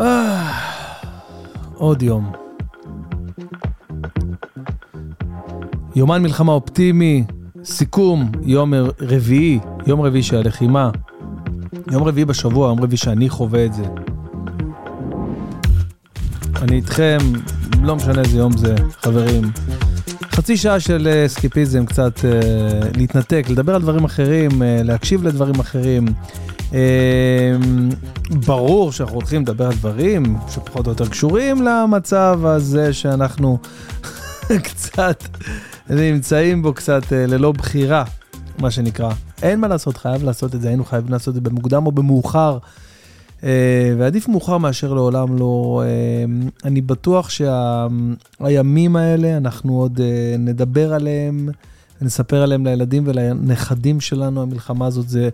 אה, עוד יום. יומן מלחמה אופטימי, סיכום, יום רביעי, יום רביעי של הלחימה. יום רביעי בשבוע, יום רביעי שאני חווה את זה. אני איתכם, לא משנה איזה יום זה, חברים. חצי שעה של אה, סקיפיזם, קצת uh, להתנתק, לדבר על דברים אחרים, uh, להקשיב לדברים אחרים. Uh, ברור שאנחנו הולכים לדבר על דברים שפחות או יותר קשורים למצב הזה שאנחנו קצת נמצאים בו קצת uh, ללא בחירה, מה שנקרא. אין מה לעשות, חייב לעשות את זה, היינו חייבים לעשות את זה במוקדם או במאוחר. Uh, ועדיף מאוחר מאשר לעולם לא. Uh, אני בטוח שהימים שה, האלה, אנחנו עוד uh, נדבר עליהם, נספר עליהם לילדים ולנכדים שלנו, המלחמה הזאת, זה,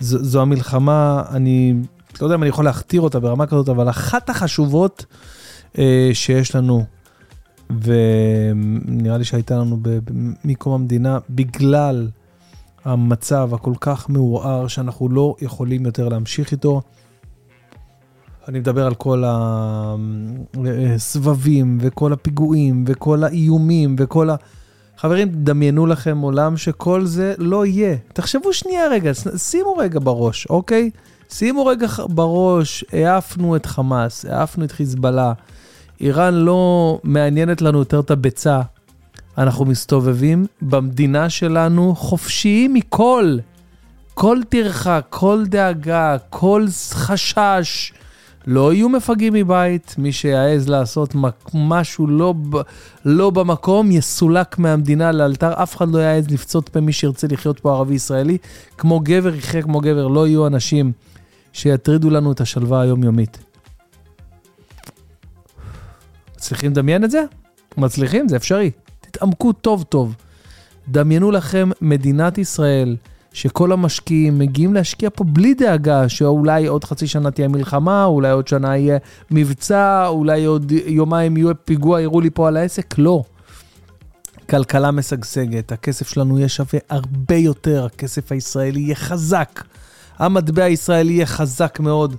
זו, זו המלחמה, אני לא יודע אם אני יכול להכתיר אותה ברמה כזאת, אבל אחת החשובות uh, שיש לנו, ונראה לי שהייתה לנו מקום המדינה, בגלל המצב הכל כך מעורער, שאנחנו לא יכולים יותר להמשיך איתו. אני מדבר על כל הסבבים וכל הפיגועים וכל האיומים וכל ה... חברים, דמיינו לכם עולם שכל זה לא יהיה. תחשבו שנייה רגע, שימו רגע בראש, אוקיי? שימו רגע בראש, העפנו את חמאס, העפנו את חיזבאללה. איראן לא מעניינת לנו יותר את הביצה. אנחנו מסתובבים במדינה שלנו חופשיים מכל, כל טרחה, כל דאגה, כל חשש. לא יהיו מפגעים מבית, מי שיעז לעשות משהו לא, לא במקום יסולק מהמדינה לאלתר, אף אחד לא יעז לפצות פה מי שירצה לחיות פה ערבי ישראלי. כמו גבר יחיה כמו גבר, לא יהיו אנשים שיטרידו לנו את השלווה היומיומית. מצליחים לדמיין את זה? מצליחים? זה אפשרי. תתעמקו טוב טוב. דמיינו לכם מדינת ישראל, שכל המשקיעים מגיעים להשקיע פה בלי דאגה שאולי עוד חצי שנה תהיה מלחמה, אולי עוד שנה יהיה מבצע, אולי עוד יומיים יהיו פיגוע, יראו לי פה על העסק, לא. כלכלה משגשגת, הכסף שלנו יהיה שווה הרבה יותר, הכסף הישראלי יהיה חזק, המטבע הישראלי יהיה חזק מאוד.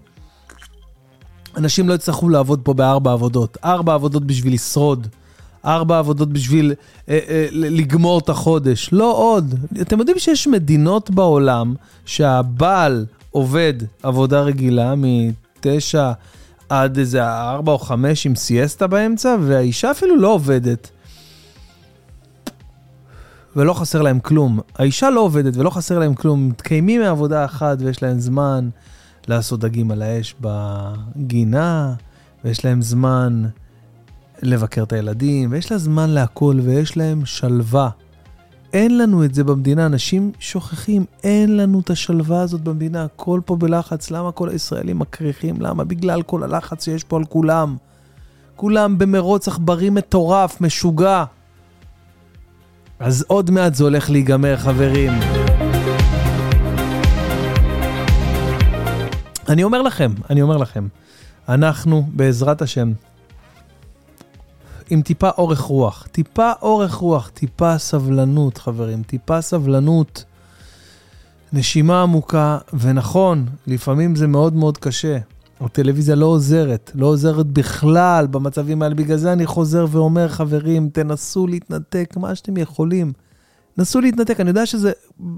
אנשים לא יצטרכו לעבוד פה בארבע עבודות, ארבע עבודות בשביל לשרוד. ארבע עבודות בשביל אה, אה, לגמור את החודש. לא עוד. אתם יודעים שיש מדינות בעולם שהבעל עובד עבודה רגילה מתשע עד איזה ארבע או חמש עם סיאסטה באמצע, והאישה אפילו לא עובדת. ולא חסר להם כלום. האישה לא עובדת ולא חסר להם כלום. מתקיימים מעבודה אחת ויש להם זמן לעשות דגים על האש בגינה, ויש להם זמן לבקר את הילדים, ויש לה זמן להכל, ויש להם שלווה. אין לנו את זה במדינה, אנשים שוכחים, אין לנו את השלווה הזאת במדינה, הכל פה בלחץ, למה כל הישראלים מקריחים? למה? בגלל כל הלחץ שיש פה על כולם. כולם במרוץ עכברי מטורף, משוגע. אז עוד מעט זה הולך להיגמר, חברים. אני אומר לכם, אני אומר לכם, אנחנו, בעזרת השם, עם טיפה אורך רוח. טיפה אורך רוח, טיפה סבלנות, חברים. טיפה סבלנות. נשימה עמוקה, ונכון, לפעמים זה מאוד מאוד קשה. הטלוויזיה לא עוזרת, לא עוזרת בכלל במצבים האלה. בגלל זה אני חוזר ואומר, חברים, תנסו להתנתק מה שאתם יכולים. נסו להתנתק, אני יודע שזה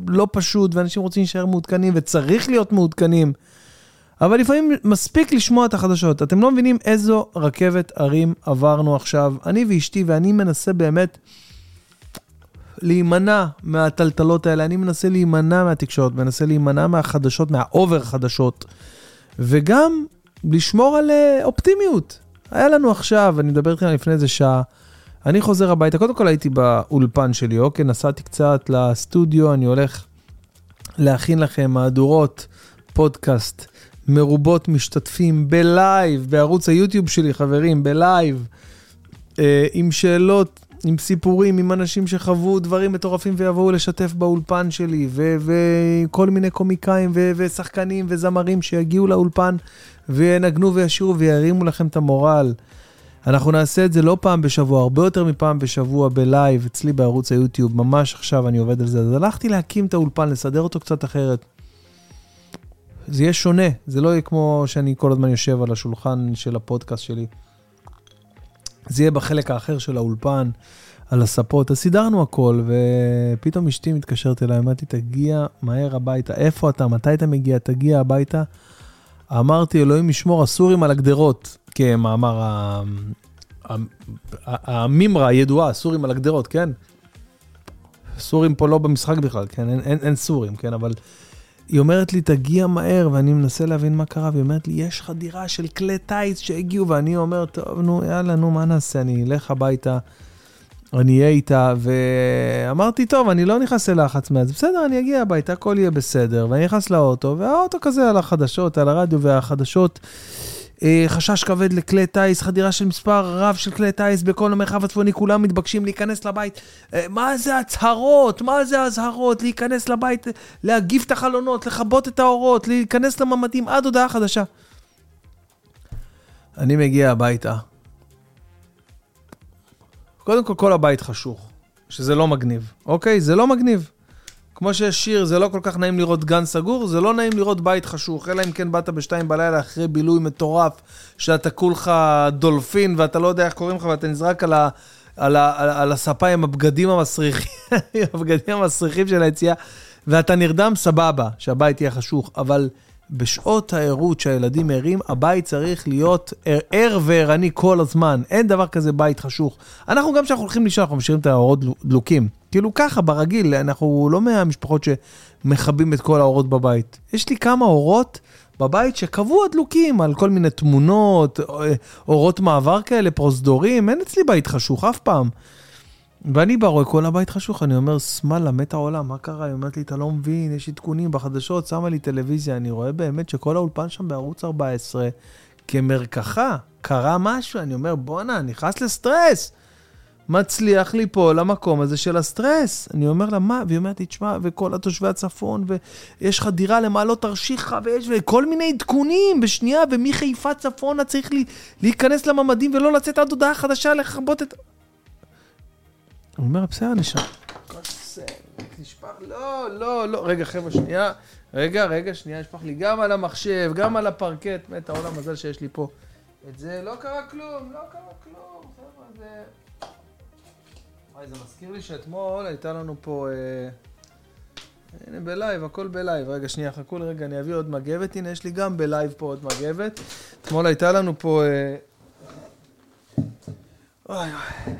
לא פשוט, ואנשים רוצים להישאר מעודכנים, וצריך להיות מעודכנים. אבל לפעמים מספיק לשמוע את החדשות. אתם לא מבינים איזו רכבת הרים עברנו עכשיו. אני ואשתי, ואני מנסה באמת להימנע מהטלטלות האלה. אני מנסה להימנע מהתקשורת, מנסה להימנע מהחדשות, מה over חדשות, וגם לשמור על אה, אופטימיות. היה לנו עכשיו, אני מדבר איתכם לפני איזה שעה, אני חוזר הביתה, קודם כל הייתי באולפן שלי, אוקיי? נסעתי קצת לסטודיו, אני הולך להכין לכם מהדורות, פודקאסט מרובות משתתפים בלייב, בערוץ היוטיוב שלי, חברים, בלייב, אה, עם שאלות, עם סיפורים, עם אנשים שחוו דברים מטורפים ויבואו לשתף באולפן שלי, וכל מיני קומיקאים ושחקנים וזמרים שיגיעו לאולפן וינגנו וישירו וירימו לכם את המורל. אנחנו נעשה את זה לא פעם בשבוע, הרבה יותר מפעם בשבוע בלייב, אצלי בערוץ היוטיוב, ממש עכשיו אני עובד על זה. אז הלכתי להקים את האולפן, לסדר אותו קצת אחרת. זה יהיה שונה, זה לא יהיה כמו שאני כל הזמן יושב על השולחן של הפודקאסט שלי. זה יהיה בחלק האחר של האולפן, על הספות, אז סידרנו הכל, ופתאום אשתי מתקשרת אליי, אמרתי, תגיע מהר הביתה, איפה אתה, מתי אתה מגיע, תגיע הביתה. אמרתי, אלוהים ישמור, הסורים על הגדרות, כמאמר המימרה הידועה, הסורים על הגדרות, כן? סורים פה לא במשחק בכלל, כן? אין, אין, אין סורים, כן? אבל היא אומרת לי, תגיע מהר, ואני מנסה להבין מה קרה, והיא אומרת לי, יש חדירה של כלי טיס שהגיעו, ואני אומר, טוב, נו, יאללה, נו, מה נעשה? אני אלך הביתה, אני אהיה איתה, ואמרתי, טוב, אני לא נכנס ללחץ מאז, בסדר, אני אגיע הביתה, הכל יהיה בסדר, ואני נכנס לאוטו, והאוטו כזה על החדשות, על הרדיו, והחדשות... אה, חשש כבד לכלי טיס, חדירה של מספר רב של כלי טיס בכל המרחב הצפוני, כולם מתבקשים להיכנס לבית. אה, מה זה הצהרות? מה זה אזהרות? להיכנס לבית, להגיף את החלונות, לכבות את האורות, להיכנס לממדים עד הודעה חדשה. אני מגיע הביתה. קודם כל, כל הבית חשוך, שזה לא מגניב, אוקיי? זה לא מגניב. כמו שיש שיר, זה לא כל כך נעים לראות גן סגור, זה לא נעים לראות בית חשוך, אלא אם כן באת בשתיים בלילה אחרי בילוי מטורף, שאתה כולך דולפין ואתה לא יודע איך קוראים לך ואתה נזרק על, ה, על, ה, על, על הספה עם הבגדים המסריחים, הבגדים המסריחים של היציאה, ואתה נרדם, סבבה, שהבית יהיה חשוך, אבל בשעות הערות שהילדים ערים, הבית צריך להיות ער וערני כל הזמן. אין דבר כזה בית חשוך. אנחנו גם כשאנחנו הולכים לישון, אנחנו משאירים את האורות דלוקים. כאילו ככה, ברגיל, אנחנו לא מהמשפחות שמכבים את כל האורות בבית. יש לי כמה אורות בבית שקבוע דלוקים על כל מיני תמונות, אורות מעבר כאלה, פרוזדורים, אין אצלי בית חשוך אף פעם. ואני בא, רואה כל הבית חשוך, אני אומר, סמאלה, מת העולם, מה קרה? היא אומרת לי, אתה לא מבין, יש עדכונים בחדשות, שמה לי טלוויזיה, אני רואה באמת שכל האולפן שם בערוץ 14, כמרקחה, קרה משהו, אני אומר, בואנה, נכנס לסטרס. מצליח ליפול למקום הזה של הסטרס. אני אומר לה, מה? והיא אומרת לי, תשמע, וכל התושבי הצפון, ויש לך דירה למעלות תרשיחא, ויש וכל מיני עדכונים בשנייה, ומחיפה צפונה צריך לי, להיכנס לממדים ולא לצאת עד הודעה חדשה לכבות את... הוא אומר, בסדר, נשאר. נשפך, לא, לא, לא. רגע, חבר'ה, שנייה. רגע, רגע, שנייה, נשפך לי גם על המחשב, גם על הפרקט. מת העולם, מזל שיש לי פה. את זה, לא קרה כלום, לא קרה כלום. חבר'ה, זה... וואי, זה מזכיר לי שאתמול הייתה לנו פה... אה... הנה בלייב, הכל בלייב. רגע, שנייה, חכו לי רגע, אני אביא עוד מגבת. הנה, יש לי גם בלייב פה עוד מגבת. אתמול הייתה לנו פה... אה... וואי וואי.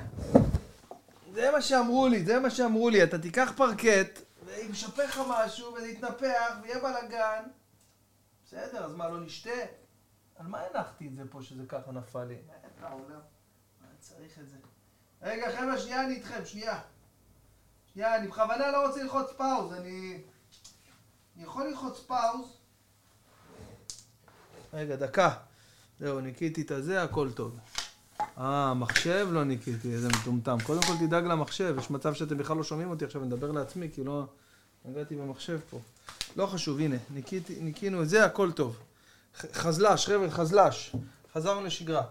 זה מה שאמרו לי, זה מה שאמרו לי. אתה תיקח פרקט, ויישפך לך משהו, וזה יתנפח, ויהיה בלאגן. בסדר, אז מה, לא נשתה? על מה הנחתי את זה פה שזה ככה נפל לי? אתה עולה? מה צריך את זה? רגע, חבר'ה, שנייה, אני איתכם, שנייה. שנייה, אני בכוונה לא רוצה ללחוץ פאוז, אני... אני יכול ללחוץ פאוז. רגע, דקה. זהו, ניקיתי את הזה, הכל טוב. אה, מחשב לא ניקיתי, איזה מטומטם. קודם כל תדאג למחשב, יש מצב שאתם בכלל לא שומעים אותי עכשיו, אני מדבר לעצמי, כי לא נגעתי במחשב פה. לא חשוב, הנה, ניקיתי, ניקינו את זה, הכל טוב. חזל"ש, חבר'ה, חזל"ש. חזרנו לשגרה.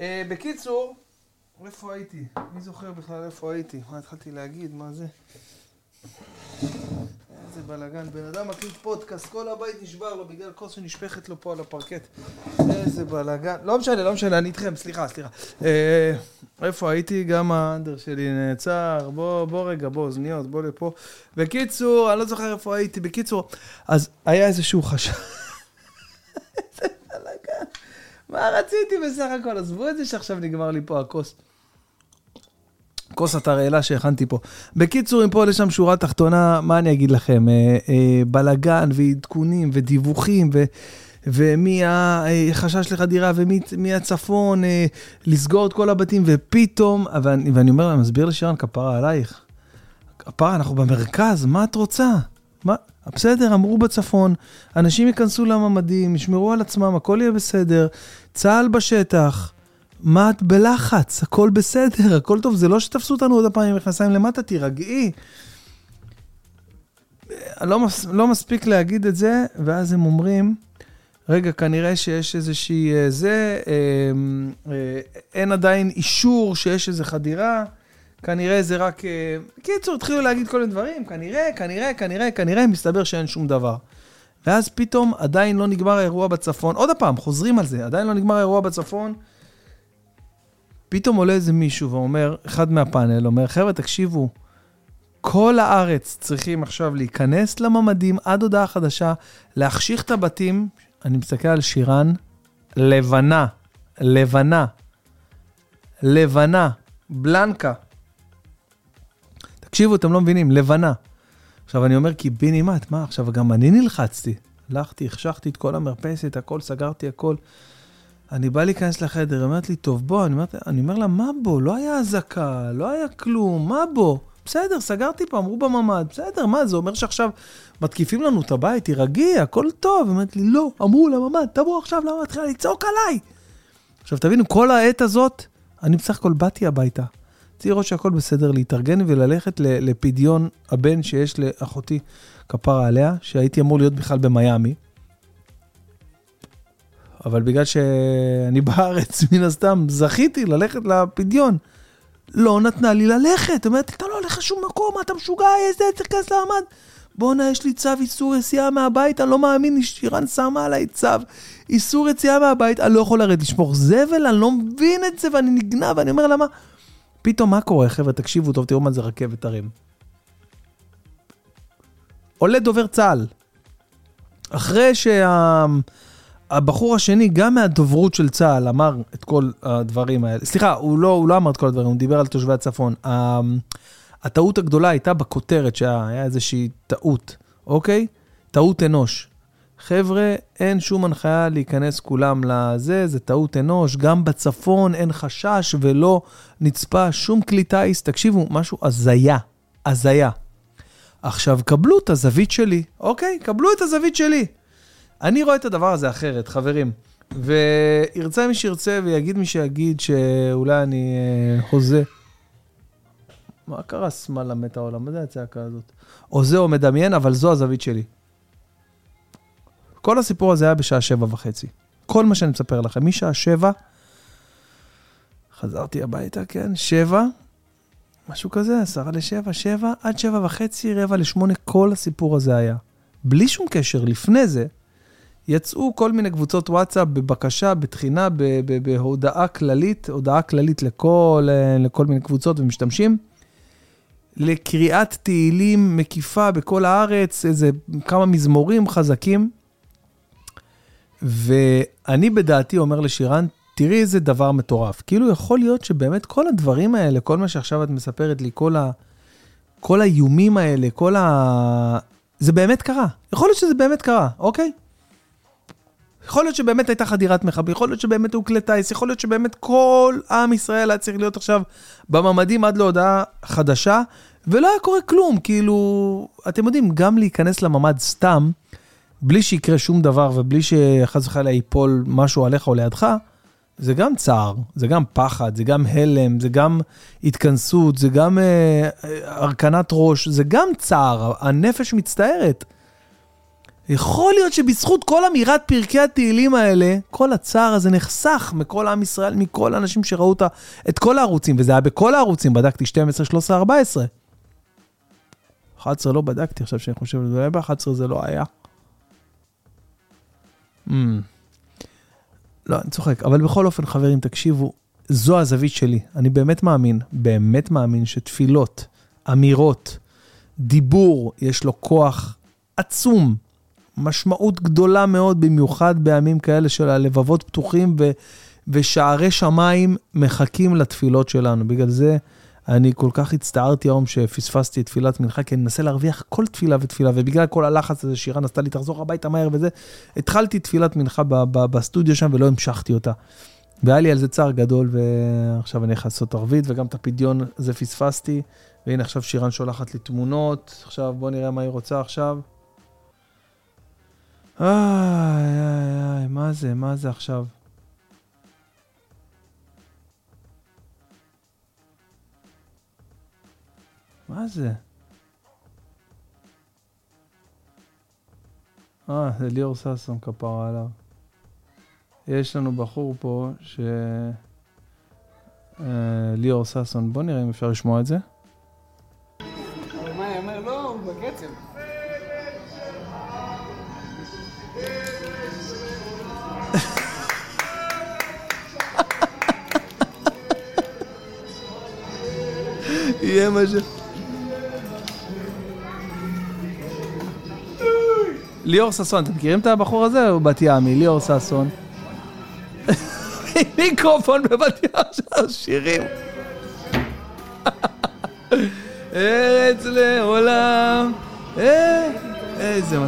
אה, בקיצור, איפה הייתי? מי זוכר בכלל איפה הייתי? מה התחלתי להגיד? מה זה? איזה בלאגן. בן אדם מקליט פודקאסט, כל הבית נשבר לו בגלל כוס שנשפכת לו פה על הפרקט. איזה בלאגן. לא משנה, לא משנה, אני איתכם, סליחה, סליחה. אה, איפה הייתי? גם האנדר שלי נעצר. בוא, בוא רגע, בוא, אוזניות, בוא לפה. בקיצור, אני לא זוכר איפה הייתי. בקיצור, אז היה איזשהו חשש. איזה בלאגן. מה רציתי בסך הכל? עזבו את זה שעכשיו נגמר לי פה הכוס. כוס התרעלה שהכנתי פה. בקיצור, אם פה לשם שורה תחתונה, מה אני אגיד לכם? אה, אה, בלאגן ועדכונים ודיווחים ו... ומי החשש לחדירה ומי הצפון, אה, לסגור את כל הבתים, ופתאום, ואני, ואני אומר, אני מסביר לשירן, כפרה עלייך. כפרה, אנחנו במרכז, מה את רוצה? מה? בסדר, אמרו בצפון, אנשים ייכנסו לממדים, ישמרו על עצמם, הכל יהיה בסדר, צה"ל בשטח. מה את בלחץ? הכל בסדר, הכל טוב, זה לא שתפסו אותנו עוד הפעם עם מכנסיים למטה, תירגעי. לא, מס, לא מספיק להגיד את זה, ואז הם אומרים, רגע, כנראה שיש איזושהי אה, זה, אה, אה, אין עדיין אישור שיש איזו חדירה, כנראה זה רק... בקיצור, התחילו להגיד כל מיני דברים, כנראה, כנראה, כנראה, כנראה, מסתבר שאין שום דבר. ואז פתאום עדיין לא נגמר האירוע בצפון. עוד פעם, חוזרים על זה, עדיין לא נגמר האירוע בצפון. פתאום עולה איזה מישהו ואומר, אחד מהפאנל אומר, חבר'ה, תקשיבו, כל הארץ צריכים עכשיו להיכנס לממדים עד הודעה חדשה, להחשיך את הבתים. אני מסתכל על שירן, לבנה, לבנה, לבנה, בלנקה. תקשיבו, אתם לא מבינים, לבנה. עכשיו, אני אומר, קיבינימט, מה, עכשיו גם אני נלחצתי. הלכתי, החשכתי את כל המרפסת, הכל, סגרתי הכל. אני בא להיכנס לחדר, היא אומרת לי, טוב, בוא, אני אומר, אני אומר לה, מה בוא? לא היה אזעקה, לא היה כלום, מה בוא? בסדר, סגרתי פה, אמרו בממ"ד, בסדר, מה, זה אומר שעכשיו מתקיפים לנו את הבית, תירגעי, הכל טוב. היא אומרת לי, לא, אמרו לממ"ד, תבוא עכשיו, למה מתחילה לצעוק עליי? עכשיו, תבינו, כל העת הזאת, אני בסך הכל באתי הביתה. רציתי לראות שהכל בסדר, להתארגן וללכת לפדיון הבן שיש לאחותי, כפרה עליה, שהייתי אמור להיות בכלל במיאמי. אבל בגלל שאני בארץ, מן הסתם, זכיתי ללכת לפדיון. לא נתנה לי ללכת. אומרת, אתה לא הולך לשום מקום, אתה משוגע, איזה צריך להיכנס למעמד. בואנה, יש לי צו איסור יציאה מהבית, אני לא מאמין, שירן שמה עליי צו איסור יציאה מהבית, אני לא יכול לרדת לשפוך זבל, אני לא מבין את זה, ואני נגנב, ואני אומר, למה? פתאום מה קורה, חבר'ה, תקשיבו טוב, תראו מה זה רכבת הרים. עולה דובר צה"ל. אחרי שהבחור שה... השני, גם מהדוברות של צה"ל, אמר את כל הדברים האלה. סליחה, הוא לא, הוא לא אמר את כל הדברים, הוא דיבר על תושבי הצפון. הטעות הגדולה הייתה בכותרת, שהיה איזושהי טעות, אוקיי? טעות אנוש. חבר'ה, אין שום הנחיה להיכנס כולם לזה, זה טעות אנוש. גם בצפון אין חשש ולא נצפה שום כלי טיס. תקשיבו, משהו הזיה, הזיה. עכשיו, קבלו את הזווית שלי, אוקיי? קבלו את הזווית שלי. אני רואה את הדבר הזה אחרת, חברים. וירצה מי שירצה ויגיד מי שיגיד שאולי אני אה, הוזה. מה קרה שמאלה מת העולם? מה זה הצעקה הזאת? או זה או מדמיין, אבל זו הזווית שלי. כל הסיפור הזה היה בשעה שבע וחצי. כל מה שאני מספר לכם, משעה שבע, חזרתי הביתה, כן, שבע, משהו כזה, עשרה לשבע, שבע, עד שבע וחצי, רבע לשמונה, כל הסיפור הזה היה. בלי שום קשר, לפני זה, יצאו כל מיני קבוצות וואטסאפ בבקשה, בתחינה, בהודעה כללית, הודעה כללית לכל, לכל מיני קבוצות ומשתמשים. לקריאת תהילים מקיפה בכל הארץ, איזה כמה מזמורים חזקים. ואני בדעתי אומר לשירן, תראי איזה דבר מטורף. כאילו יכול להיות שבאמת כל הדברים האלה, כל מה שעכשיו את מספרת לי, כל, ה... כל האיומים האלה, כל ה... זה באמת קרה. יכול להיות שזה באמת קרה, אוקיי? יכול להיות שבאמת הייתה חדירת מחבל, יכול להיות שבאמת הוא כלי טיס, יכול להיות שבאמת כל עם ישראל היה צריך להיות עכשיו בממדים עד להודעה חדשה, ולא היה קורה כלום, כאילו, אתם יודעים, גם להיכנס לממד סתם, בלי שיקרה שום דבר ובלי שחס וחלילה ייפול משהו עליך או לידך, זה גם צער, זה גם פחד, זה גם הלם, זה גם התכנסות, זה גם אה, הרכנת ראש, זה גם צער, הנפש מצטערת. יכול להיות שבזכות כל אמירת פרקי התהילים האלה, כל הצער הזה נחסך מכל עם ישראל, מכל האנשים שראו אותה, את כל הערוצים, וזה היה בכל הערוצים, בדקתי 12, 13, 14. 11 לא בדקתי עכשיו שאני חושב, אולי ב-11 זה לא היה. Mm. לא, אני צוחק. אבל בכל אופן, חברים, תקשיבו, זו הזווית שלי. אני באמת מאמין, באמת מאמין שתפילות, אמירות, דיבור, יש לו כוח עצום, משמעות גדולה מאוד, במיוחד בימים כאלה של הלבבות פתוחים ו, ושערי שמיים מחכים לתפילות שלנו. בגלל זה אני כל כך הצטערתי היום שפספסתי את תפילת מנחה, כי אני מנסה להרוויח כל תפילה ותפילה, ובגלל כל הלחץ הזה שירן עשתה לי, תחזור הביתה מהר וזה, התחלתי תפילת מנחה ב- ב- בסטודיו שם ולא המשכתי אותה. והיה לי על זה צער גדול, ועכשיו אני יכול לעשות ערבית, וגם את הפדיון הזה פספסתי, והנה עכשיו שירן שולחת לי תמונות, עכשיו בוא נראה מה היא רוצה עכשיו. איי, איי, איי, מה זה, מה זה עכשיו? מה זה? אה, זה ליאור ששון כפרה עליו. יש לנו בחור פה ש... אה, ליאור ששון, בוא נראה אם אפשר לשמוע את זה. יהיה מה ש... ליאור ששון, אתם מכירים את הבחור הזה? הוא בת ימי, ליאור ששון. מיקרופון בבת ים שר שירים. ארץ לעולם, אה, איזה...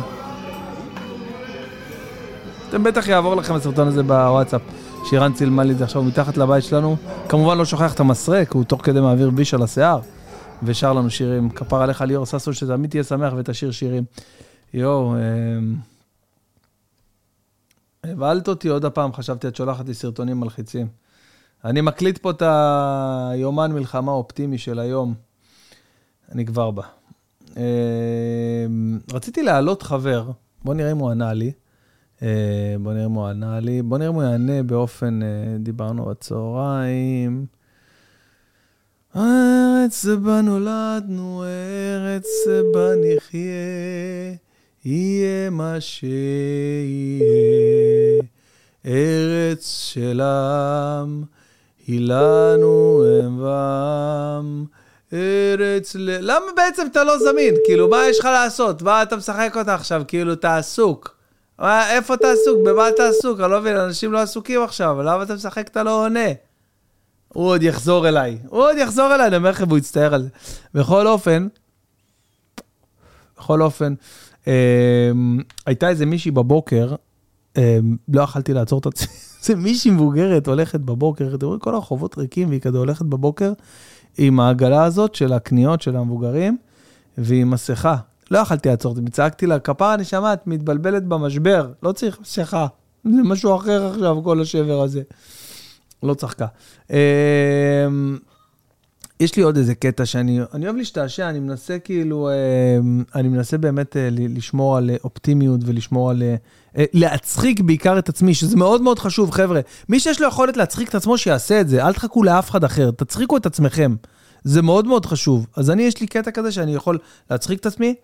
אתם בטח יעבור לכם הסרטון הזה בוואטסאפ. שירן צילמה לי את זה עכשיו מתחת לבית שלנו. כמובן לא שוכח את המסרק, הוא תוך כדי מעביר ביש על השיער. ושר לנו שירים. כפר עליך ליאור ששון, שתמיד תהיה שמח ותשאיר שירים. יואו, אמ, הבהלת אותי עוד הפעם, חשבתי את שולחת לי סרטונים מלחיצים. אני מקליט פה את היומן מלחמה אופטימי של היום. אני כבר בא. אמ, רציתי להעלות חבר, בוא נראה אם הוא ענה לי. אה, בוא נראה אם הוא ענה לי. בוא נראה אם הוא יענה באופן, אה, דיברנו בצהריים. הארץ שבה נולדנו, ארץ שבה נחיה, יהיה מה שיהיה. ארץ של עם, היא לנו אם ועם. ארץ ל... למה בעצם אתה לא זמין? כאילו, מה יש לך לעשות? מה אתה משחק אותה עכשיו? כאילו, אתה עסוק. מה, איפה אתה עסוק? במה אתה עסוק? אני לא מבין, אנשים לא עסוקים עכשיו, למה אתה משחק? אתה לא עונה. הוא עוד יחזור אליי. הוא עוד יחזור אליי, אני אומר לכם, הוא יצטער על זה. בכל אופן, בכל אופן, אה, הייתה איזה מישהי בבוקר, אה, לא יכלתי לעצור את עצמי, זה מישהי מבוגרת הולכת בבוקר, אתם רואים כל הרחובות ריקים, והיא כזה הולכת בבוקר עם העגלה הזאת של הקניות של המבוגרים, ועם מסכה. לא יכלתי לעצור את זה, צעקתי לה, כפרה נשמה, את מתבלבלת במשבר, לא צריך מסכה. זה משהו אחר עכשיו, כל השבר הזה. לא צחקה. אמ, יש לי עוד איזה קטע שאני אני אוהב להשתעשע, אני מנסה כאילו, אמ, אני מנסה באמת אה, לשמור על אופטימיות ולשמור על... אה, להצחיק בעיקר את עצמי, שזה מאוד מאוד חשוב, חבר'ה. מי שיש לו יכולת להצחיק את עצמו, שיעשה את זה. אל תחכו לאף אחד אחר, תצחיקו את עצמכם. זה מאוד מאוד חשוב. אז אני, יש לי קטע כזה שאני יכול להצחיק את עצמי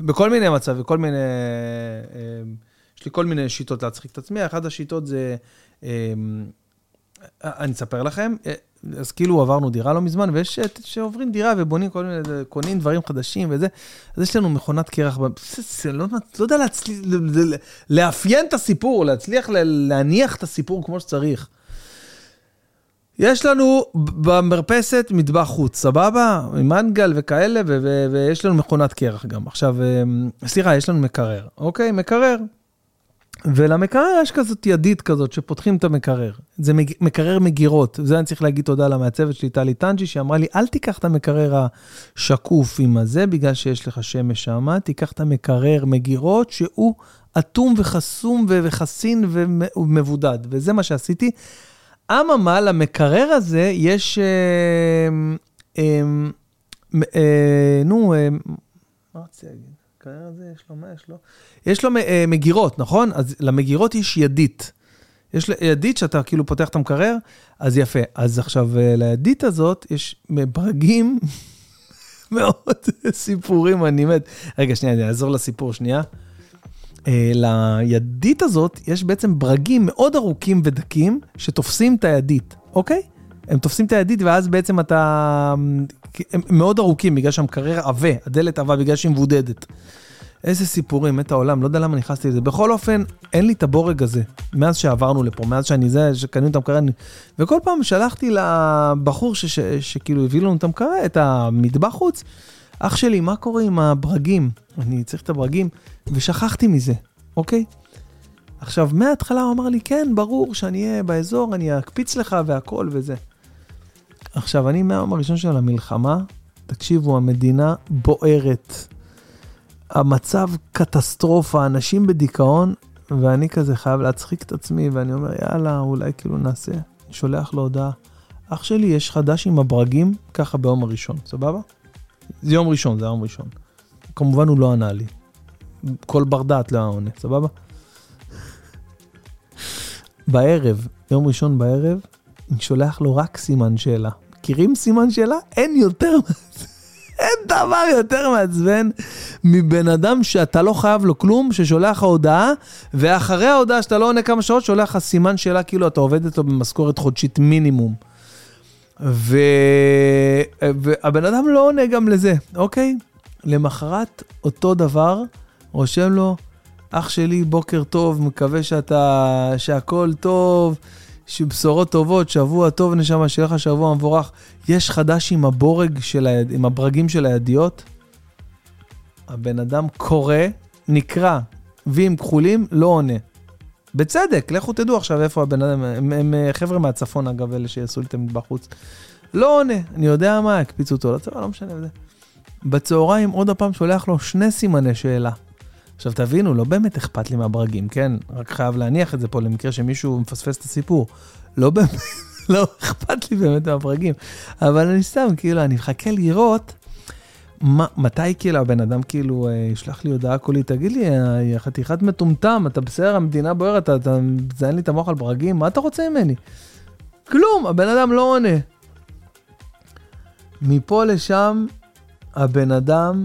בכל מיני מצבים, כל מיני... אמ, יש לי כל מיני שיטות להצחיק את עצמי. אחת השיטות זה... אני אספר לכם, אה, אז כאילו עברנו דירה לא מזמן, ויש שעוברים דירה ובונים כל מיני, קונים דברים חדשים וזה, אז יש לנו מכונת קרח, לא, לא יודע להצליח, לאפיין את הסיפור, להצליח להניח את הסיפור כמו שצריך. יש לנו במרפסת מטבח חוץ, סבבה? עם מנגל וכאלה, ויש לנו מכונת קרח גם. עכשיו, אה, סליחה, יש לנו מקרר, אוקיי? מקרר. ולמקרר יש כזאת ידית כזאת, שפותחים את המקרר. זה מג... מקרר מגירות. זה אני צריך להגיד תודה למעצבת שלי, טלי טנג'י, שאמרה לי, אל תיקח את המקרר השקוף עם הזה, בגלל שיש לך שמש שם, תיקח את המקרר מגירות, שהוא אטום וחסום וחסין ומבודד. וזה מה שעשיתי. אממה, למקרר הזה יש... אה, אה, אה, נו, מה רציתי להגיד? המקרר הזה, יש לו, מה יש לו? יש לו מגירות, נכון? אז למגירות יש ידית. יש ידית שאתה כאילו פותח את המקרר, אז יפה. אז עכשיו, לידית הזאת יש ברגים מאוד סיפורים, אני מת. רגע, שנייה, אני אעזור לסיפור שנייה. Uh, לידית הזאת יש בעצם ברגים מאוד ארוכים ודקים שתופסים את הידית, אוקיי? הם תופסים את הידית ואז בעצם אתה... הם מאוד ארוכים בגלל שהמקרר עבה, הדלת עבה בגלל שהיא מבודדת. איזה סיפורים, מת העולם, לא יודע למה נכנסתי לזה. בכל אופן, אין לי את הבורג הזה, מאז שעברנו לפה, מאז שאני זה, שקנינו את המקרר, וכל פעם שלחתי לבחור שכאילו הביא לנו את המקרר, את המטבח חוץ, אח שלי, מה קורה עם הברגים? אני צריך את הברגים, ושכחתי מזה, אוקיי? עכשיו, מההתחלה הוא אמר לי, כן, ברור שאני אהיה באזור, אני אקפיץ לך והכל וזה. עכשיו, אני מהיום הראשון של המלחמה, תקשיבו, המדינה בוערת. המצב קטסטרופה, אנשים בדיכאון, ואני כזה חייב להצחיק את עצמי, ואני אומר, יאללה, אולי כאילו נעשה. שולח לו הודעה, אח שלי, יש חדש עם הברגים, ככה ביום הראשון, סבבה? זה יום ראשון, זה יום ראשון. כמובן הוא לא ענה לי. כל בר דעת לא עונה, סבבה? בערב, יום ראשון בערב, אני שולח לו רק סימן שאלה. מכירים סימן שאלה? אין יותר אין דבר יותר מעצבן מבן אדם שאתה לא חייב לו כלום, ששולח לך הודעה, ואחרי ההודעה שאתה לא עונה כמה שעות, שולח לך סימן שאלה כאילו אתה עובד איתו במשכורת חודשית מינימום. והבן אדם לא עונה גם לזה, אוקיי? למחרת אותו דבר, רושם לו, אח שלי, בוקר טוב, מקווה שאתה, שהכל טוב, שבשורות טובות, שבוע טוב, נשמה, שיהיה לך שבוע מבורך. יש חדש עם הבורג של היד... עם הברגים של הידיות? הבן אדם קורא, נקרא, וים כחולים, לא עונה. בצדק, לכו תדעו עכשיו איפה הבן אדם, הם, הם חבר'ה מהצפון אגב, אלה שיעשו לי את בחוץ. לא עונה, אני יודע מה, הקפיצו אותו לצבא, לא משנה. זה. בצהריים עוד הפעם שולח לו שני סימני שאלה. עכשיו תבינו, לא באמת אכפת לי מהברגים, כן? רק חייב להניח את זה פה למקרה שמישהו מפספס את הסיפור. לא באמת, לא אכפת לי באמת מהברגים. אבל אני סתם, כאילו, אני מחכה לראות מה, מתי כאילו הבן אדם כאילו אה, ישלח לי הודעה קולית, תגיד לי, אה, חתיכת מטומטם, אתה בסדר, המדינה בוערת, אתה, אתה מזיין לי את המוח על ברגים, מה אתה רוצה ממני? כלום, הבן אדם לא עונה. מפה לשם, הבן אדם...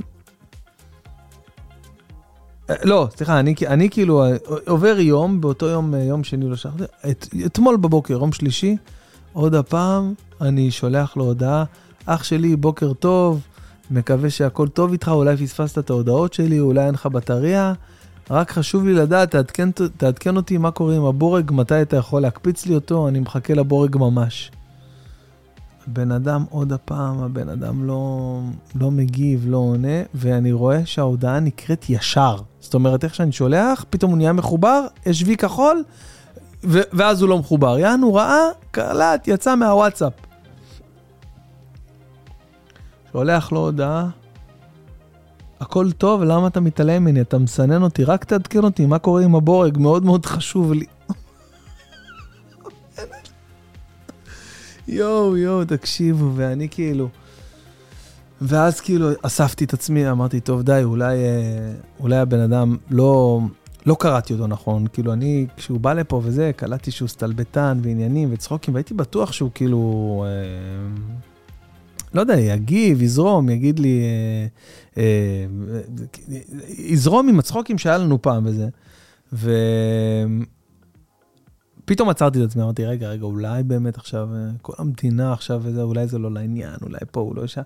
אה, לא, סליחה, אני, אני כאילו עובר יום, באותו יום, יום שני לא שלחתי, את, אתמול בבוקר, יום שלישי, עוד הפעם, אני שולח לו הודעה, אח שלי, בוקר טוב, מקווה שהכל טוב איתך, אולי פספסת את ההודעות שלי, אולי אין לך בטריה. רק חשוב לי לדעת, תעדכן, תעדכן אותי מה קורה עם הבורג, מתי אתה יכול להקפיץ לי אותו, אני מחכה לבורג ממש. הבן אדם עוד הפעם, הבן אדם לא, לא מגיב, לא עונה, ואני רואה שההודעה נקראת ישר. זאת אומרת, איך שאני שולח, פתאום הוא נהיה מחובר, יש וי כחול, ו- ואז הוא לא מחובר. יענו ראה, קלט, יצא מהוואטסאפ. שולח לו הודעה, הכל טוב, למה אתה מתעלם ממני? אתה מסנן אותי, רק תעדכן אותי, מה קורה עם הבורג? מאוד מאוד חשוב לי. יואו, יואו, תקשיבו, ואני כאילו... ואז כאילו אספתי את עצמי, אמרתי, טוב, די, אולי, אה, אולי הבן אדם לא, לא קראתי אותו נכון. כאילו, אני, כשהוא בא לפה וזה, קלטתי שהוא סטלבטן ועניינים וצחוקים, והייתי בטוח שהוא כאילו... אה, לא יודע, יגיב, יזרום, יגיד לי, אה, אה, יזרום עם הצחוקים שהיה לנו פעם וזה. ופתאום עצרתי את עצמי, אמרתי, רגע, רגע, אולי באמת עכשיו, אה, כל המדינה עכשיו וזה, אולי זה לא לעניין, אולי פה הוא לא אישה.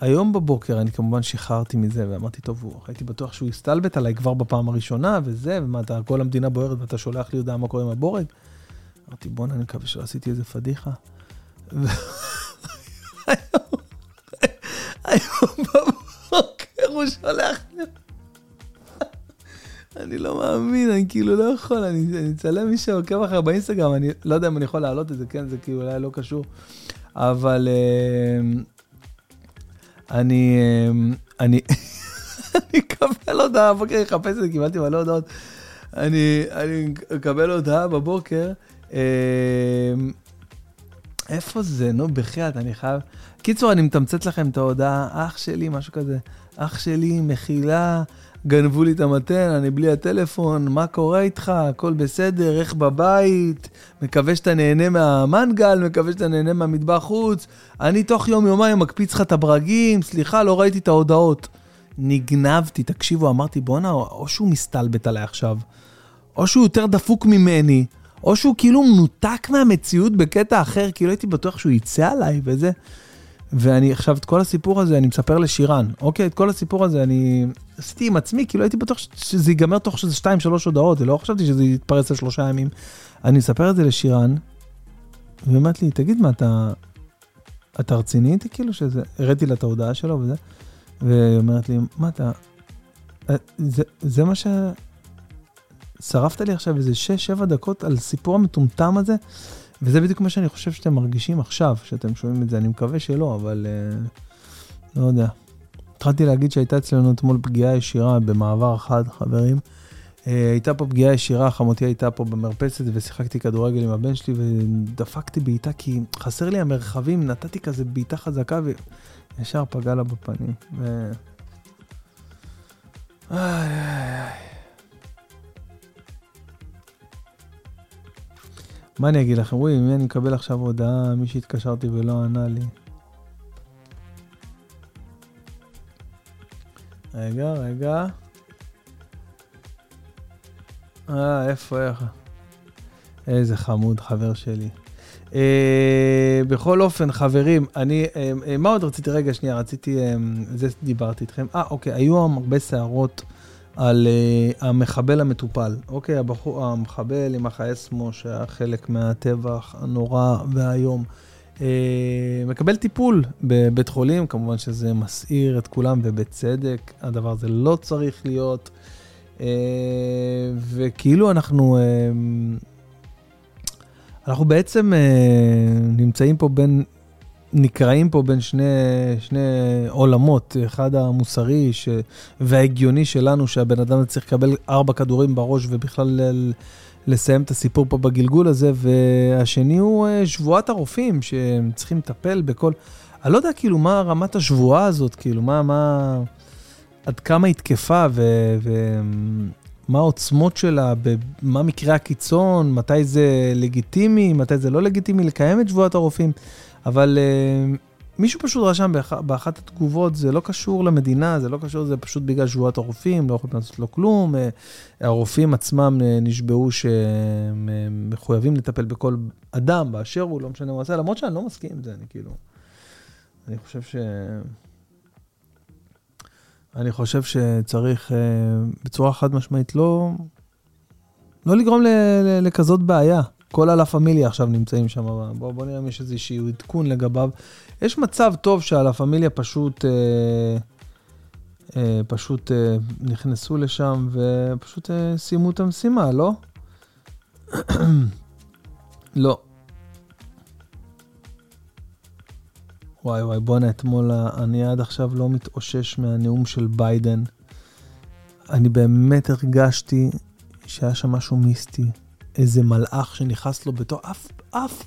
והיום בבוקר אני כמובן שחררתי מזה, ואמרתי, טוב, הייתי בטוח שהוא יסתלבט עליי כבר בפעם הראשונה, וזה, ומה אתה, כל המדינה בוערת ואתה שולח לי הודעה מה קורה עם הבורג. אמרתי, בואנה, אני מקווה שלא עשיתי איזה פדיחה. היום בבוקר הוא שולח לי... אני לא מאמין, אני כאילו לא יכול, אני אצלם מי שעוקב אחר באינסטגרם, אני לא יודע אם אני יכול להעלות את זה, כן, זה כאילו אולי לא קשור, אבל אמ, אני, אמ, אני, אני אקבל הודעה, הבוקר אחפש את זה, קיבלתי מלא הודעות, אני אקבל הודעה בבוקר, אמ, איפה זה? נו, בחייאת, אני חייב... קיצור, אני מתמצת לכם את ההודעה, אח שלי, משהו כזה. אח שלי, מחילה, גנבו לי את המתן, אני בלי הטלפון, מה קורה איתך? הכל בסדר, איך בבית? מקווה שאתה נהנה מהמנגל, מקווה שאתה נהנה מהמטבח חוץ. אני תוך יום-יומיים מקפיץ לך את הברגים, סליחה, לא ראיתי את ההודעות. נגנבתי, תקשיבו, אמרתי, בואנה, או שהוא מסתלבט עליי עכשיו, או שהוא יותר דפוק ממני. או שהוא כאילו מנותק מהמציאות בקטע אחר, כאילו הייתי בטוח שהוא יצא עליי וזה. ואני עכשיו, את כל הסיפור הזה אני מספר לשירן, אוקיי? את כל הסיפור הזה אני עשיתי עם עצמי, כאילו הייתי בטוח שזה ייגמר תוך שזה 2-3 הודעות, ולא חשבתי שזה יתפרץ על שלושה ימים. אני מספר את זה לשירן, והיא אומרת לי, תגיד מה, אתה, אתה רציני איתי כאילו שזה, הראיתי לה את ההודעה שלו וזה, והיא אומרת לי, מה אתה, אה, זה, זה מה ש... שרפת לי עכשיו איזה 6-7 דקות על סיפור המטומטם הזה, וזה בדיוק מה שאני חושב שאתם מרגישים עכשיו, שאתם שומעים את זה, אני מקווה שלא, אבל uh, לא יודע. התחלתי להגיד שהייתה אצלנו אתמול פגיעה ישירה במעבר חד, חברים. Uh, הייתה פה פגיעה ישירה, חמותי הייתה פה במרפסת ושיחקתי כדורגל עם הבן שלי ודפקתי בעיטה כי חסר לי המרחבים, נתתי כזה בעיטה חזקה וישר פגע לה בפנים. ו... איי איי איי. מה אני אגיד לכם? רואים, אני מקבל עכשיו הודעה, מי שהתקשרתי ולא ענה לי. רגע, רגע. אה, איפה, איך? איזה חמוד, חבר שלי. אה, בכל אופן, חברים, אני, אה, אה, מה עוד רציתי? רגע, שנייה, רציתי, אה, זה דיברתי איתכם. אה, אוקיי, היו הרבה סערות על אה, המחבל המטופל. אוקיי, הבחור, המחבל עם החייסמו, שהיה חלק מהטבח הנורא והאיום. אה, מקבל טיפול בבית חולים, כמובן שזה מסעיר את כולם, ובצדק, הדבר הזה לא צריך להיות. אה, וכאילו אנחנו, אה, אנחנו בעצם נמצאים פה בין, נקראים פה בין שני, שני עולמות, אחד המוסרי ש... וההגיוני שלנו, שהבן אדם צריך לקבל ארבע כדורים בראש ובכלל לסיים את הסיפור פה בגלגול הזה, והשני הוא אה, שבועת הרופאים, שהם צריכים לטפל בכל... אני לא יודע כאילו מה רמת השבועה הזאת, כאילו מה, מה... עד כמה היא תקפה ומה העוצמות שלה, מה מקרה הקיצון, מתי זה לגיטימי, מתי זה לא לגיטימי לקיים את שבועת הרופאים, אבל uh, מישהו פשוט רשם באח, באחת התגובות, זה לא קשור למדינה, זה לא קשור, זה פשוט בגלל שבועת הרופאים, לא יכולים לעשות לו כלום. אה, הרופאים עצמם אה, נשבעו שהם אה, מחויבים לטפל בכל אדם באשר הוא, לא משנה מה הוא עושה, למרות שאני לא מסכים עם זה, אני כאילו... אני חושב ש... אני חושב שצריך בצורה חד משמעית לא, לא לגרום לכזאת בעיה. כל הלה פמיליה עכשיו נמצאים שם, בואו בוא נראה אם יש איזשהו עדכון לגביו. יש מצב טוב שהלה פמיליה פשוט, אה, אה, פשוט אה, נכנסו לשם ופשוט אה, סיימו את המשימה, לא? לא. וואי וואי, בואנה, אתמול, אני עד עכשיו לא מתאושש מהנאום של ביידן. אני באמת הרגשתי שהיה שם משהו מיסטי. איזה מלאך שנכנס לו בתור, אף, אף,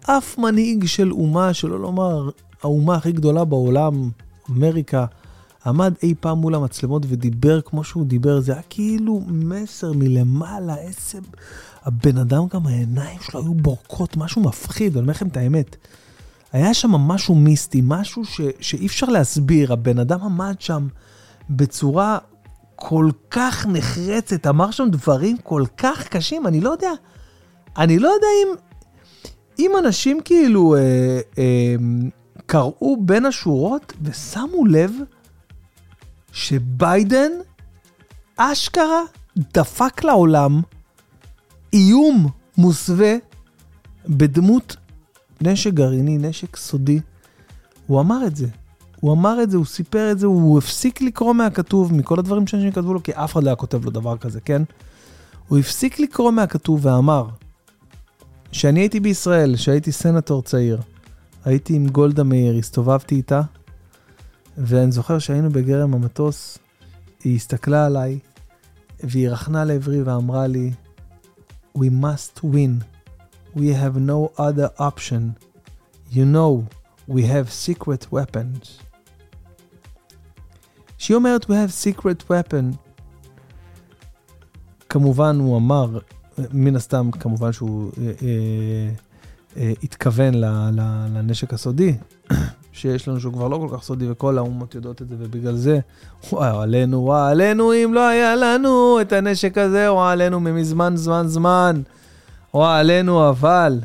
אף מנהיג של אומה, שלא לומר האומה הכי גדולה בעולם, אמריקה, עמד אי פעם מול המצלמות ודיבר כמו שהוא דיבר, זה היה כאילו מסר מלמעלה, איזה... הבן אדם גם העיניים שלו היו בורקות, משהו מפחיד, אני אומר לכם את האמת. היה שם משהו מיסטי, משהו ש, שאי אפשר להסביר, הבן אדם עמד שם בצורה כל כך נחרצת, אמר שם דברים כל כך קשים, אני לא יודע, אני לא יודע אם, אם אנשים כאילו אה, אה, קראו בין השורות ושמו לב שביידן אשכרה דפק לעולם איום מוסווה בדמות נשק גרעיני, נשק סודי. הוא אמר את זה. הוא אמר את זה, הוא סיפר את זה, הוא הפסיק לקרוא מהכתוב, מכל הדברים שאנשים כתבו לו, כי אף אחד לא היה כותב לו דבר כזה, כן? הוא הפסיק לקרוא מהכתוב ואמר, כשאני הייתי בישראל, כשהייתי סנטור צעיר, הייתי עם גולדה מאיר, הסתובבתי איתה, ואני זוכר שהיינו בגרם המטוס, היא הסתכלה עליי, והיא רכנה לעברי ואמרה לי, We must win. We have no other option. You know, we have secret weapons. שהיא אומרת, we have secret weapon. כמובן, הוא אמר, מן הסתם, כמובן שהוא אה, אה, אה, התכוון ל, ל, לנשק הסודי, שיש לנו שהוא כבר לא כל כך סודי, וכל האומות יודעות את זה, ובגלל זה, וואי, עלינו, וואי, עלינו, אם לא היה לנו את הנשק הזה, וואי, עלינו ממזמן, זמן, זמן. וואי, עלינו, אבל...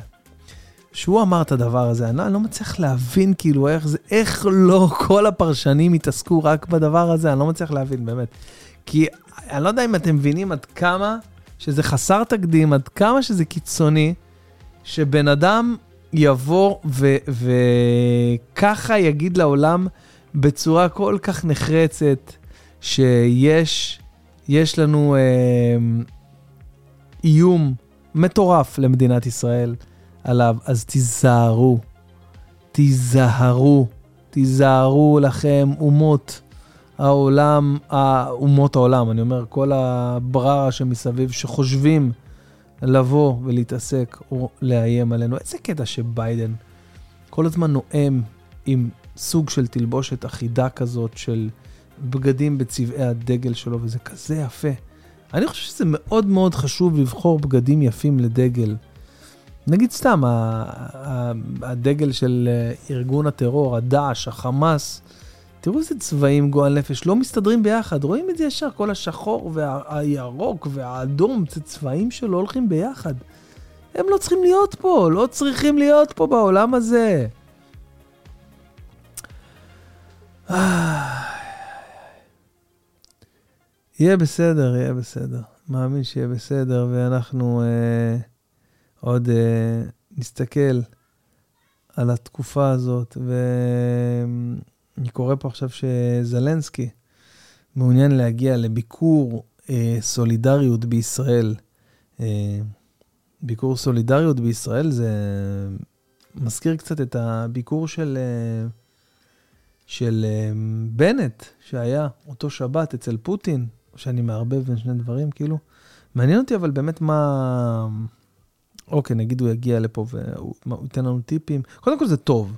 שהוא אמר את הדבר הזה, לא, אני לא מצליח להבין כאילו איך זה, איך לא כל הפרשנים התעסקו רק בדבר הזה, אני לא מצליח להבין, באמת. כי אני לא יודע אם אתם מבינים עד כמה שזה חסר תקדים, עד כמה שזה קיצוני, שבן אדם יבוא וככה יגיד לעולם בצורה כל כך נחרצת, שיש יש לנו אה, איום מטורף למדינת ישראל. עליו, אז תיזהרו, תיזהרו, תיזהרו לכם אומות העולם, אומות העולם, אני אומר, כל הבררה שמסביב שחושבים לבוא ולהתעסק או לאיים עלינו. איזה קטע שביידן כל הזמן נואם עם סוג של תלבושת אחידה כזאת של בגדים בצבעי הדגל שלו, וזה כזה יפה. אני חושב שזה מאוד מאוד חשוב לבחור בגדים יפים לדגל. נגיד סתם, הדגל של אה, ארגון הטרור, הדאעש, החמאס, תראו איזה צבעים גועל נפש, לא מסתדרים ביחד, רואים את זה ישר, כל השחור והירוק והאדום, זה צבעים שלא הולכים ביחד. הם לא צריכים להיות פה, לא צריכים להיות פה בעולם הזה. יהיה בסדר, יהיה בסדר. מאמין שיהיה בסדר, ואנחנו אה, עוד אה, נסתכל על התקופה הזאת, ואני קורא פה עכשיו שזלנסקי מעוניין להגיע לביקור אה, סולידריות בישראל. אה, ביקור סולידריות בישראל זה מזכיר קצת את הביקור של, אה, של אה, בנט, שהיה אותו שבת אצל פוטין, שאני מערבב בין שני דברים, כאילו. מעניין אותי אבל באמת מה... אוקיי, נגיד הוא יגיע לפה והוא ייתן לנו טיפים. קודם כל זה טוב.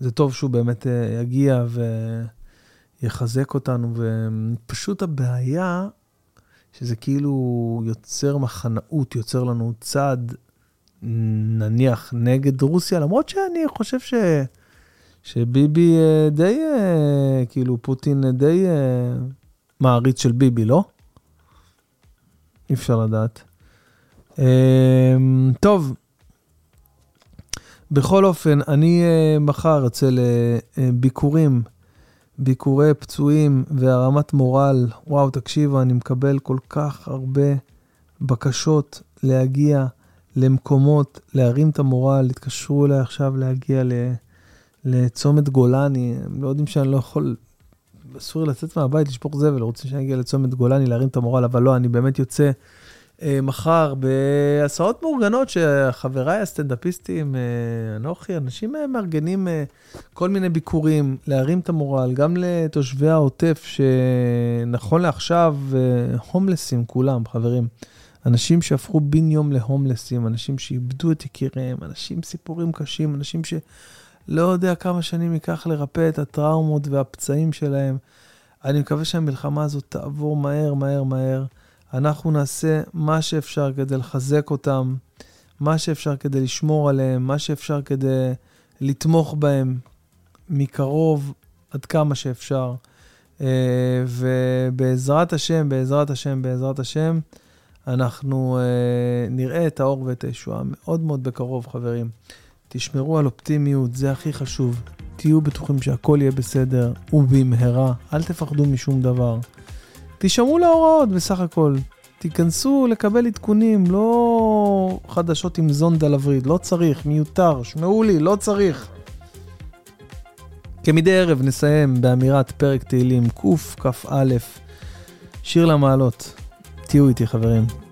זה טוב שהוא באמת אה, יגיע ויחזק אותנו, ופשוט הבעיה, שזה כאילו יוצר מחנאות, יוצר לנו צד, נניח, נגד רוסיה, למרות שאני חושב ש... שביבי אה, די, אה, כאילו, פוטין די מעריץ של ביבי, לא? אי אפשר לדעת. אמ, טוב, בכל אופן, אני אה, מחר אצא לביקורים, ביקורי פצועים והרמת מורל. וואו, תקשיבו, אני מקבל כל כך הרבה בקשות להגיע למקומות, להרים את המורל. התקשרו אליי עכשיו להגיע לצומת גולני, הם לא יודעים שאני לא יכול, אסור לי לצאת מהבית, לשפוך זבל, רוצים שאני אגיע לצומת גולני, להרים את המורל, אבל לא, אני באמת יוצא. אה, מחר בהסעות מאורגנות שחבריי הסטנדאפיסטים, אה, אנוכי, אנשים אה, מארגנים כל מיני ביקורים, להרים את המורל, גם לתושבי העוטף, שנכון לעכשיו, הומלסים כולם, חברים. אנשים שהפכו בן יום להומלסים, אנשים שאיבדו את יקיריהם, אנשים סיפורים קשים, אנשים שלא יודע כמה שנים ייקח לרפא את הטראומות והפצעים שלהם. אני מקווה שהמלחמה הזאת תעבור מהר, מהר, מהר. אנחנו נעשה מה שאפשר כדי לחזק אותם, מה שאפשר כדי לשמור עליהם, מה שאפשר כדי לתמוך בהם מקרוב עד כמה שאפשר. אה, ובעזרת השם, בעזרת השם, בעזרת השם, אנחנו אה, נראה את האור ואת הישועה מאוד מאוד בקרוב, חברים. תשמרו על אופטימיות, זה הכי חשוב. תהיו בטוחים שהכל יהיה בסדר, ובמהרה. אל תפחדו משום דבר. תשמעו להוראות בסך הכל. תיכנסו לקבל עדכונים, לא חדשות עם זונד על הווריד, לא צריך, מיותר, שמעו לי, לא צריך. כמדי ערב נסיים באמירת פרק תהילים קכ"א, שיר למעלות. תהיו איתי חברים.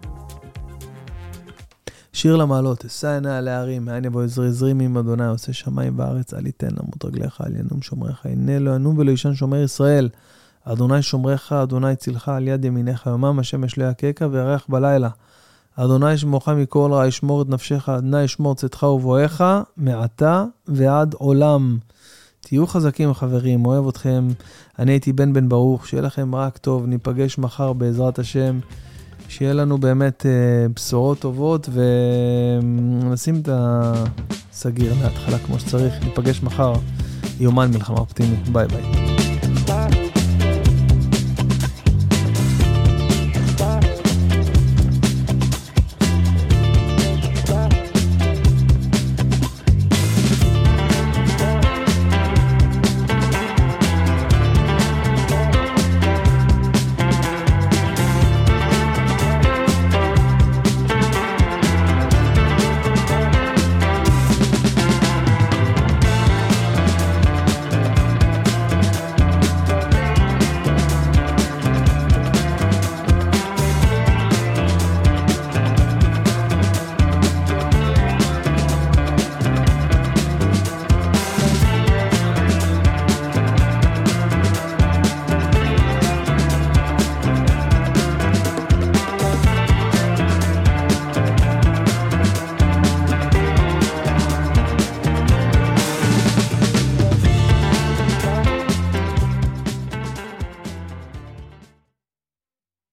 שיר למעלות, אשא עיני על ההרים, מאין יבוא עזרי עזרי מעם אדוני, עושה שמיים וארץ, אל יתן למות רגליך, אל ינום שומריך, הנה לא ינום ולא ישן שומר ישראל. אדוני שומרך, אדוני צילך על יד ימיניך, יומם השמש לא יככה וירח בלילה. אדוני ישמורך מכל רע, ישמור את נפשך, אדוני ישמור צאתך ובואך, מעתה ועד עולם. תהיו חזקים חברים, אוהב אתכם. אני הייתי בן בן ברוך, שיהיה לכם רק טוב, ניפגש מחר בעזרת השם. שיהיה לנו באמת אה, בשורות טובות ונשים את הסגיר להתחלה כמו שצריך. ניפגש מחר, יומן מלחמה אופטימית. ביי ביי.